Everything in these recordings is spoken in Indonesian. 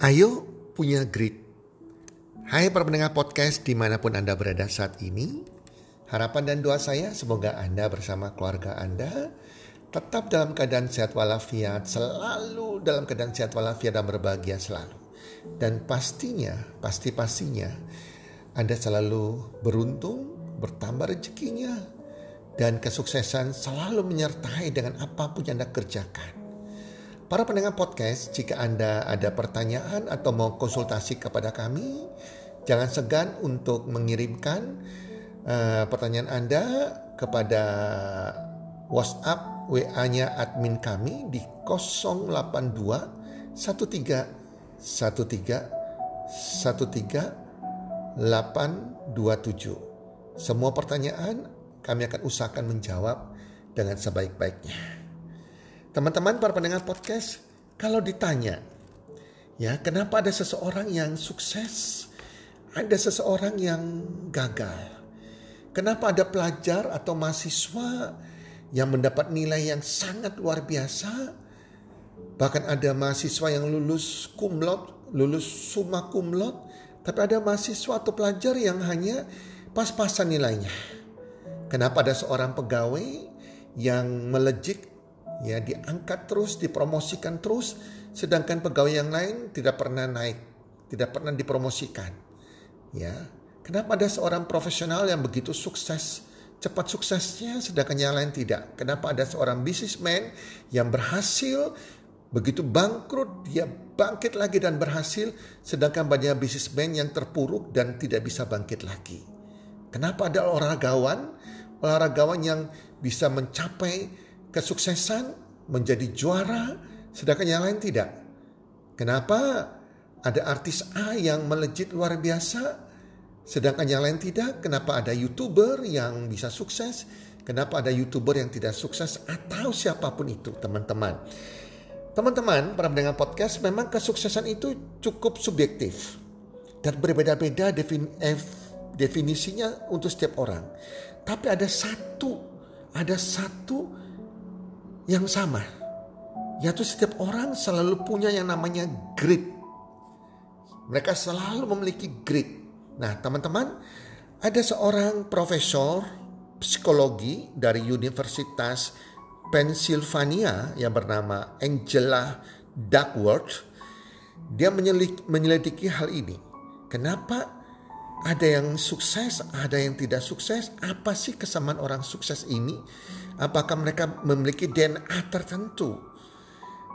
Ayo punya grit. Hai para pendengar podcast di mana pun Anda berada saat ini. Harapan dan doa saya semoga Anda bersama keluarga Anda tetap dalam keadaan sehat walafiat, selalu dalam keadaan sehat walafiat dan berbahagia selalu. Dan pastinya, pasti-pastinya Anda selalu beruntung, bertambah rezekinya, dan kesuksesan selalu menyertai dengan apa pun yang Anda kerjakan. Para pendengar podcast, jika Anda ada pertanyaan atau mau konsultasi kepada kami, jangan segan untuk mengirimkan uh, pertanyaan Anda kepada WhatsApp WA-nya admin kami di 082 13 13 13 827. Semua pertanyaan kami akan usahakan menjawab dengan sebaik-baiknya. Teman-teman para pendengar podcast, kalau ditanya, ya kenapa ada seseorang yang sukses, ada seseorang yang gagal? Kenapa ada pelajar atau mahasiswa yang mendapat nilai yang sangat luar biasa? Bahkan ada mahasiswa yang lulus kumlot, lulus summa kumlot, tapi ada mahasiswa atau pelajar yang hanya pas-pasan nilainya. Kenapa ada seorang pegawai yang melejit ya diangkat terus, dipromosikan terus, sedangkan pegawai yang lain tidak pernah naik, tidak pernah dipromosikan. Ya, kenapa ada seorang profesional yang begitu sukses, cepat suksesnya, sedangkan yang lain tidak? Kenapa ada seorang businessman yang berhasil begitu bangkrut, dia bangkit lagi dan berhasil, sedangkan banyak businessman yang terpuruk dan tidak bisa bangkit lagi? Kenapa ada olahragawan, olahragawan yang bisa mencapai kesuksesan, menjadi juara, sedangkan yang lain tidak. Kenapa ada artis A yang melejit luar biasa, sedangkan yang lain tidak? Kenapa ada youtuber yang bisa sukses? Kenapa ada youtuber yang tidak sukses? Atau siapa pun itu, teman-teman. Teman-teman, para pendengar podcast, memang kesuksesan itu cukup subjektif dan berbeda-beda defin definisinya untuk setiap orang. Tapi ada satu, ada satu yang sama. Yaitu setiap orang selalu punya yang namanya grit. Mereka selalu memiliki grit. Nah teman-teman, ada seorang profesor psikologi dari Universitas Pennsylvania yang bernama Angela Duckworth. Dia menyelidiki hal ini. Kenapa ada yang sukses, ada yang tidak sukses? Apa sih kesamaan orang sukses ini? Apakah mereka memiliki DNA tertentu?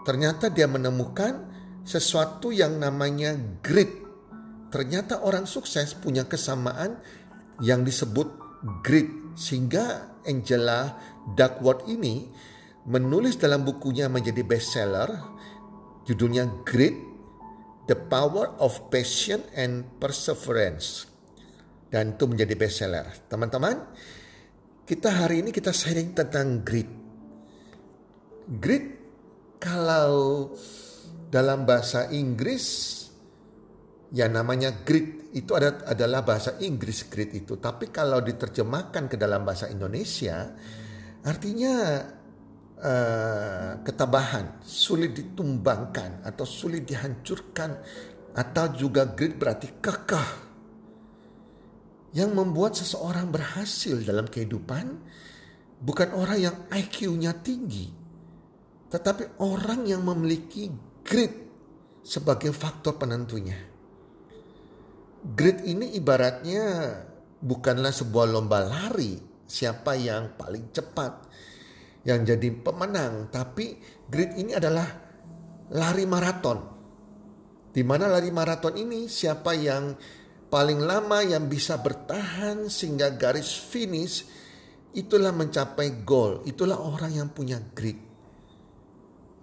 Ternyata dia menemukan sesuatu yang namanya grit. Ternyata orang sukses punya kesamaan yang disebut grit. Sehingga Angela Duckworth ini menulis dalam bukunya menjadi bestseller. Judulnya Grit, The Power of Passion and Perseverance. Dan itu menjadi bestseller. Teman-teman, kita hari ini kita sharing tentang grit. Grit kalau dalam bahasa Inggris ya namanya grit itu ada, adalah bahasa Inggris grit itu. Tapi kalau diterjemahkan ke dalam bahasa Indonesia artinya uh, ketabahan, sulit ditumbangkan atau sulit dihancurkan atau juga grit berarti kekeh yang membuat seseorang berhasil dalam kehidupan bukan orang yang IQ-nya tinggi, tetapi orang yang memiliki grit sebagai faktor penentunya. Grit ini ibaratnya bukanlah sebuah lomba lari, siapa yang paling cepat yang jadi pemenang, tapi grit ini adalah lari maraton. Di mana lari maraton ini siapa yang paling lama yang bisa bertahan sehingga garis finish itulah mencapai goal, itulah orang yang punya grit.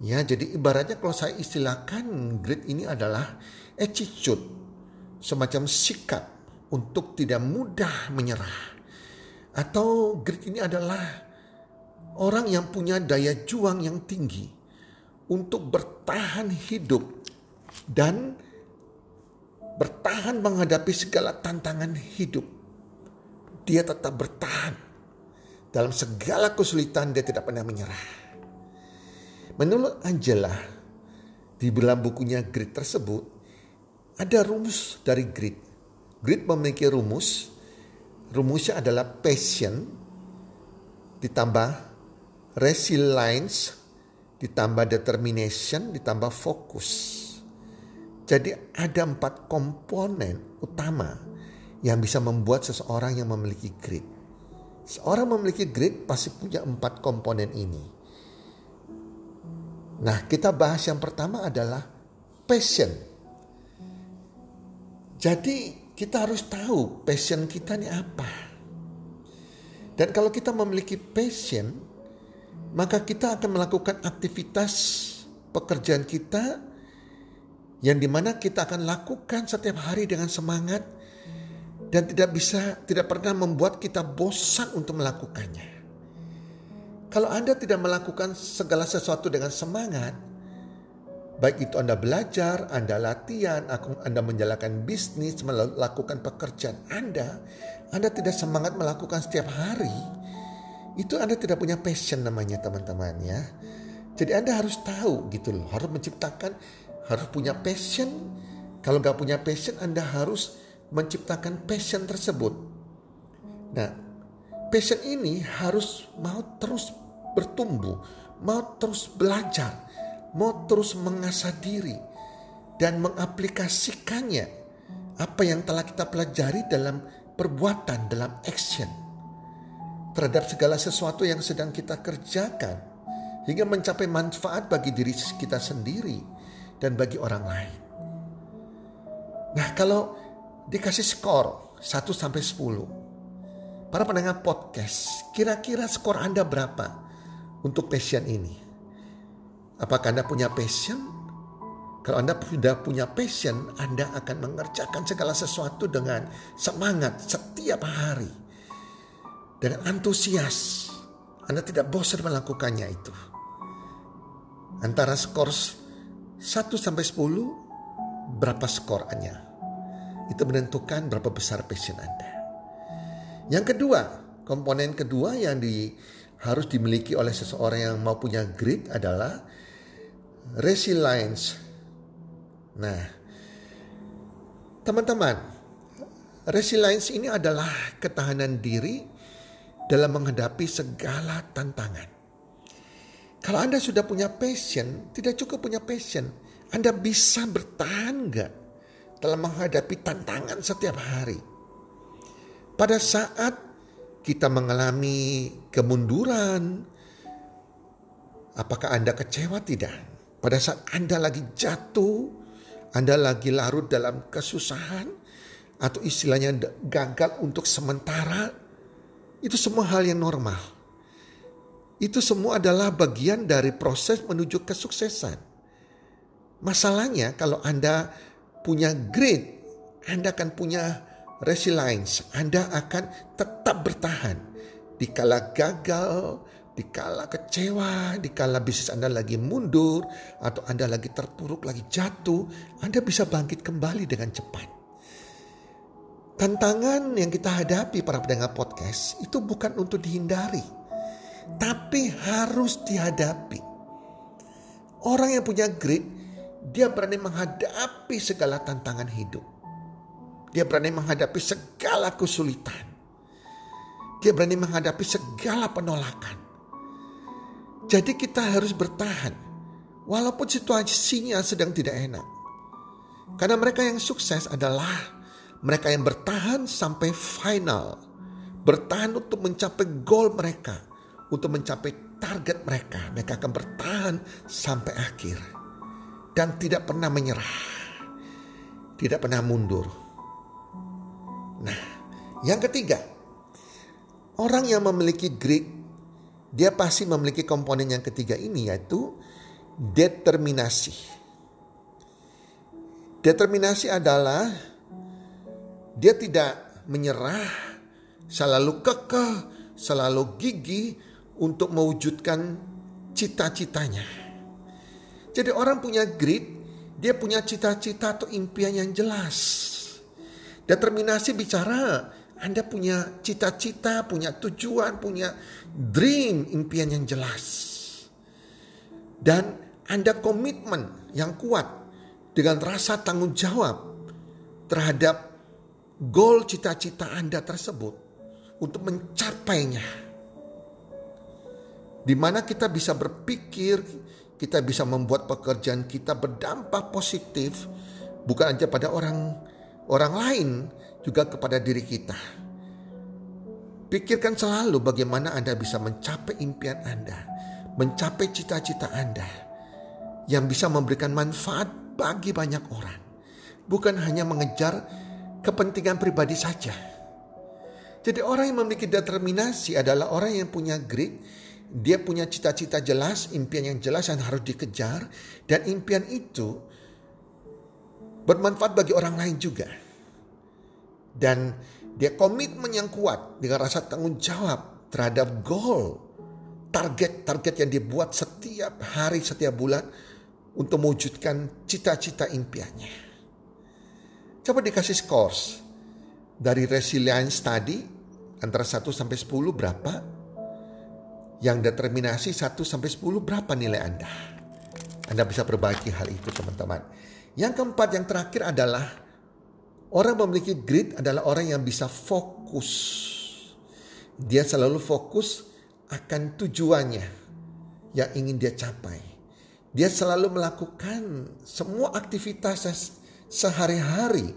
Ya, jadi ibaratnya kalau saya istilahkan grit ini adalah attitude, semacam sikap untuk tidak mudah menyerah. Atau grit ini adalah orang yang punya daya juang yang tinggi untuk bertahan hidup dan bertahan menghadapi segala tantangan hidup. Dia tetap bertahan. Dalam segala kesulitan dia tidak pernah menyerah. Menurut Angela, di dalam bukunya Grit tersebut, ada rumus dari grit. Grit memiliki rumus. Rumusnya adalah passion ditambah resilience ditambah determination ditambah fokus. Jadi ada empat komponen utama yang bisa membuat seseorang yang memiliki grit. Seorang memiliki grit pasti punya empat komponen ini. Nah kita bahas yang pertama adalah passion. Jadi kita harus tahu passion kita ini apa. Dan kalau kita memiliki passion, maka kita akan melakukan aktivitas pekerjaan kita yang di mana kita akan lakukan setiap hari dengan semangat dan tidak bisa, tidak pernah membuat kita bosan untuk melakukannya. Kalau Anda tidak melakukan segala sesuatu dengan semangat, Baik itu Anda belajar, Anda latihan, Anda menjalankan bisnis, melakukan pekerjaan Anda, Anda tidak semangat melakukan setiap hari, itu Anda tidak punya passion namanya teman-teman ya. Jadi Anda harus tahu gitu loh, harus menciptakan, harus punya passion. Kalau nggak punya passion, Anda harus menciptakan passion tersebut. Nah, passion ini harus mau terus bertumbuh, mau terus belajar, mau terus mengasah diri dan mengaplikasikannya apa yang telah kita pelajari dalam perbuatan, dalam action terhadap segala sesuatu yang sedang kita kerjakan hingga mencapai manfaat bagi diri kita sendiri dan bagi orang lain. Nah, kalau dikasih skor 1 sampai 10. Para pendengar podcast, kira-kira skor Anda berapa untuk passion ini? Apakah Anda punya passion? Kalau Anda sudah punya passion, Anda akan mengerjakan segala sesuatu dengan semangat setiap hari. Dengan antusias. Anda tidak bosan melakukannya itu. Antara skor 1 sampai 10, berapa skornya? Itu menentukan berapa besar passion Anda. Yang kedua, komponen kedua yang di, harus dimiliki oleh seseorang yang mau punya grit adalah resilience. Nah, teman-teman, resilience ini adalah ketahanan diri dalam menghadapi segala tantangan. Kalau Anda sudah punya passion, tidak cukup punya passion, Anda bisa bertahan enggak dalam menghadapi tantangan setiap hari. Pada saat kita mengalami kemunduran, apakah Anda kecewa tidak? Pada saat Anda lagi jatuh, Anda lagi larut dalam kesusahan, atau istilahnya gagal untuk sementara, itu semua hal yang normal. Itu semua adalah bagian dari proses menuju kesuksesan. Masalahnya kalau Anda punya grit, Anda akan punya resilience, Anda akan tetap bertahan. Dikala gagal, dikala kecewa, dikala bisnis Anda lagi mundur, atau Anda lagi terpuruk, lagi jatuh, Anda bisa bangkit kembali dengan cepat. Tantangan yang kita hadapi para pendengar podcast itu bukan untuk dihindari, tapi harus dihadapi. Orang yang punya grit, dia berani menghadapi segala tantangan hidup. Dia berani menghadapi segala kesulitan. Dia berani menghadapi segala penolakan. Jadi kita harus bertahan. Walaupun situasinya sedang tidak enak. Karena mereka yang sukses adalah mereka yang bertahan sampai final. Bertahan untuk mencapai goal mereka. Untuk mencapai target mereka. Mereka akan bertahan sampai akhir. Dan tidak pernah menyerah. Tidak pernah mundur. Nah, yang ketiga. Orang yang memiliki grit dia pasti memiliki komponen yang ketiga ini yaitu determinasi. Determinasi adalah dia tidak menyerah, selalu kekeh, selalu gigih untuk mewujudkan cita-citanya. Jadi orang punya grit, dia punya cita-cita atau impian yang jelas. Determinasi bicara anda punya cita-cita, punya tujuan, punya dream, impian yang jelas. Dan Anda komitmen yang kuat dengan rasa tanggung jawab terhadap goal cita-cita Anda tersebut untuk mencapainya. Di mana kita bisa berpikir, kita bisa membuat pekerjaan kita berdampak positif bukan hanya pada orang orang lain, juga kepada diri kita. Pikirkan selalu bagaimana Anda bisa mencapai impian Anda, mencapai cita-cita Anda yang bisa memberikan manfaat bagi banyak orang. Bukan hanya mengejar kepentingan pribadi saja. Jadi orang yang memiliki determinasi adalah orang yang punya grit, dia punya cita-cita jelas, impian yang jelas yang harus dikejar dan impian itu bermanfaat bagi orang lain juga. Dan dia komitmen yang kuat dengan rasa tanggung jawab terhadap goal, target-target yang dibuat setiap hari, setiap bulan untuk mewujudkan cita-cita impiannya. Coba dikasih scores. Dari resilience tadi antara 1 sampai 10 berapa? Yang determinasi 1 sampai 10 berapa nilai Anda? Anda bisa berbagi hal itu teman-teman. Yang keempat yang terakhir adalah orang memiliki grit adalah orang yang bisa fokus. Dia selalu fokus akan tujuannya yang ingin dia capai. Dia selalu melakukan semua aktivitas sehari-hari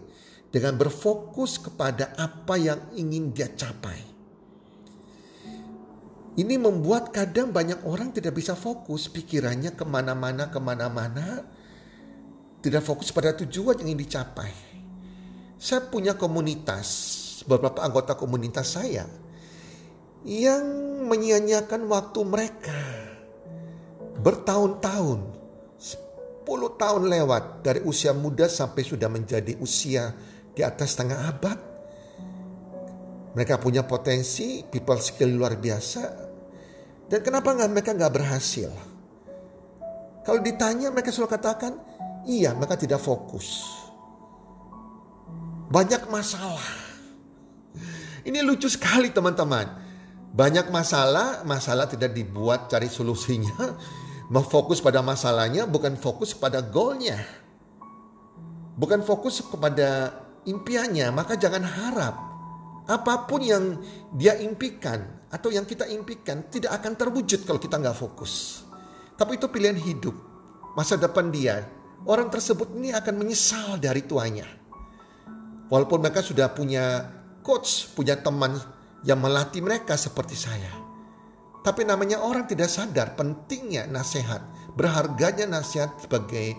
dengan berfokus kepada apa yang ingin dia capai. Ini membuat kadang banyak orang tidak bisa fokus pikirannya ke mana-mana, ke mana-mana. Tidak fokus pada tujuan yang ingin dicapai. Saya punya komunitas, beberapa anggota komunitas saya yang menyia-nyiakan waktu mereka bertahun-tahun 10 tahun lewat dari usia muda sampai sudah menjadi usia di atas setengah abad. Mereka punya potensi, people skill luar biasa. Dan kenapa nggak mereka nggak berhasil? Kalau ditanya mereka selalu katakan, iya mereka tidak fokus. Banyak masalah. Ini lucu sekali teman-teman. Banyak masalah, masalah tidak dibuat cari solusinya, Memfokus pada masalahnya bukan fokus pada goalnya. Bukan fokus kepada impiannya, maka jangan harap apa pun yang dia impikan atau yang kita impikan tidak akan terwujud kalau kita nggak fokus. Tapi itu pilihan hidup, masa depan dia. Orang tersebut ini akan menyesal dari tuanya. Walaupun mereka sudah punya coach, punya teman yang melatih mereka seperti saya. Tapi namanya orang tidak sadar pentingnya nasihat, berharganya nasihat sebagai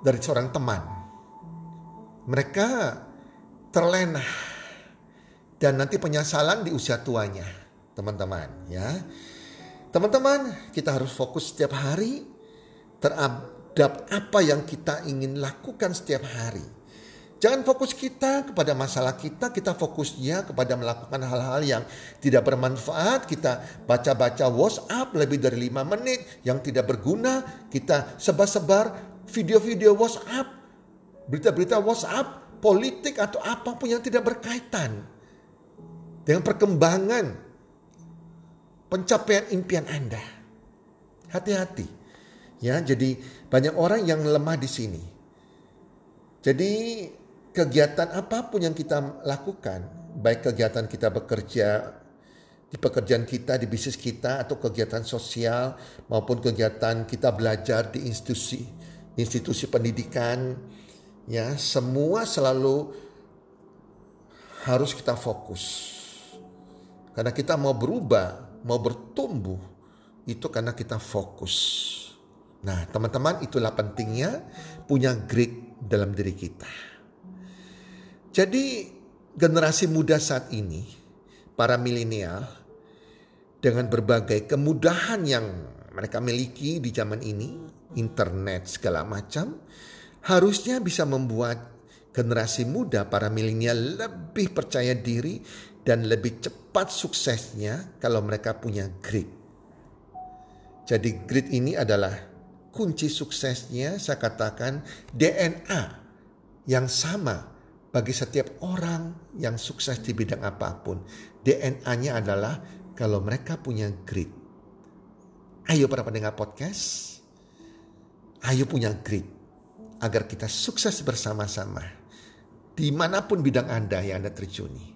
dari seorang teman. Mereka terlena dan nanti penyesalan di usia tuanya, teman-teman ya. Teman-teman, kita harus fokus setiap hari terhadap apa yang kita ingin lakukan setiap hari. Jangan fokus kita kepada masalah kita, kita fokusnya kepada melakukan hal-hal yang tidak bermanfaat. Kita baca-baca WhatsApp lebih dari lima menit yang tidak berguna. Kita sebar-sebar video-video WhatsApp, berita-berita WhatsApp, politik atau apa pun yang tidak berkaitan dengan perkembangan pencapaian impian Anda. Hati-hati. Ya, jadi banyak orang yang lemah di sini. Jadi kegiatan apa pun yang kita lakukan, baik kegiatan kita bekerja di pekerjaan kita, di bisnis kita, atau kegiatan sosial maupun kegiatan kita belajar di institusi institusi pendidikan, ya semua selalu harus kita fokus. Karena kita mau berubah, mau bertumbuh, itu karena kita fokus. Nah, teman-teman, itulah pentingnya punya grit dalam diri kita. Jadi generasi muda saat ini, para milenial, dengan berbagai kemudahan yang mereka miliki di zaman ini, internet segala macam, harusnya bisa membuat generasi muda para milenial lebih percaya diri dan lebih cepat suksesnya kalau mereka punya grit. Jadi grit ini adalah kunci suksesnya saya katakan DNA yang sama bagi setiap orang yang sukses di bidang apa pun. DNA-nya adalah kalau mereka punya grit. Ayo para pendengar podcast, ayo punya grit agar kita sukses bersama-sama. di mana pun bidang Anda yang Anda terjuni.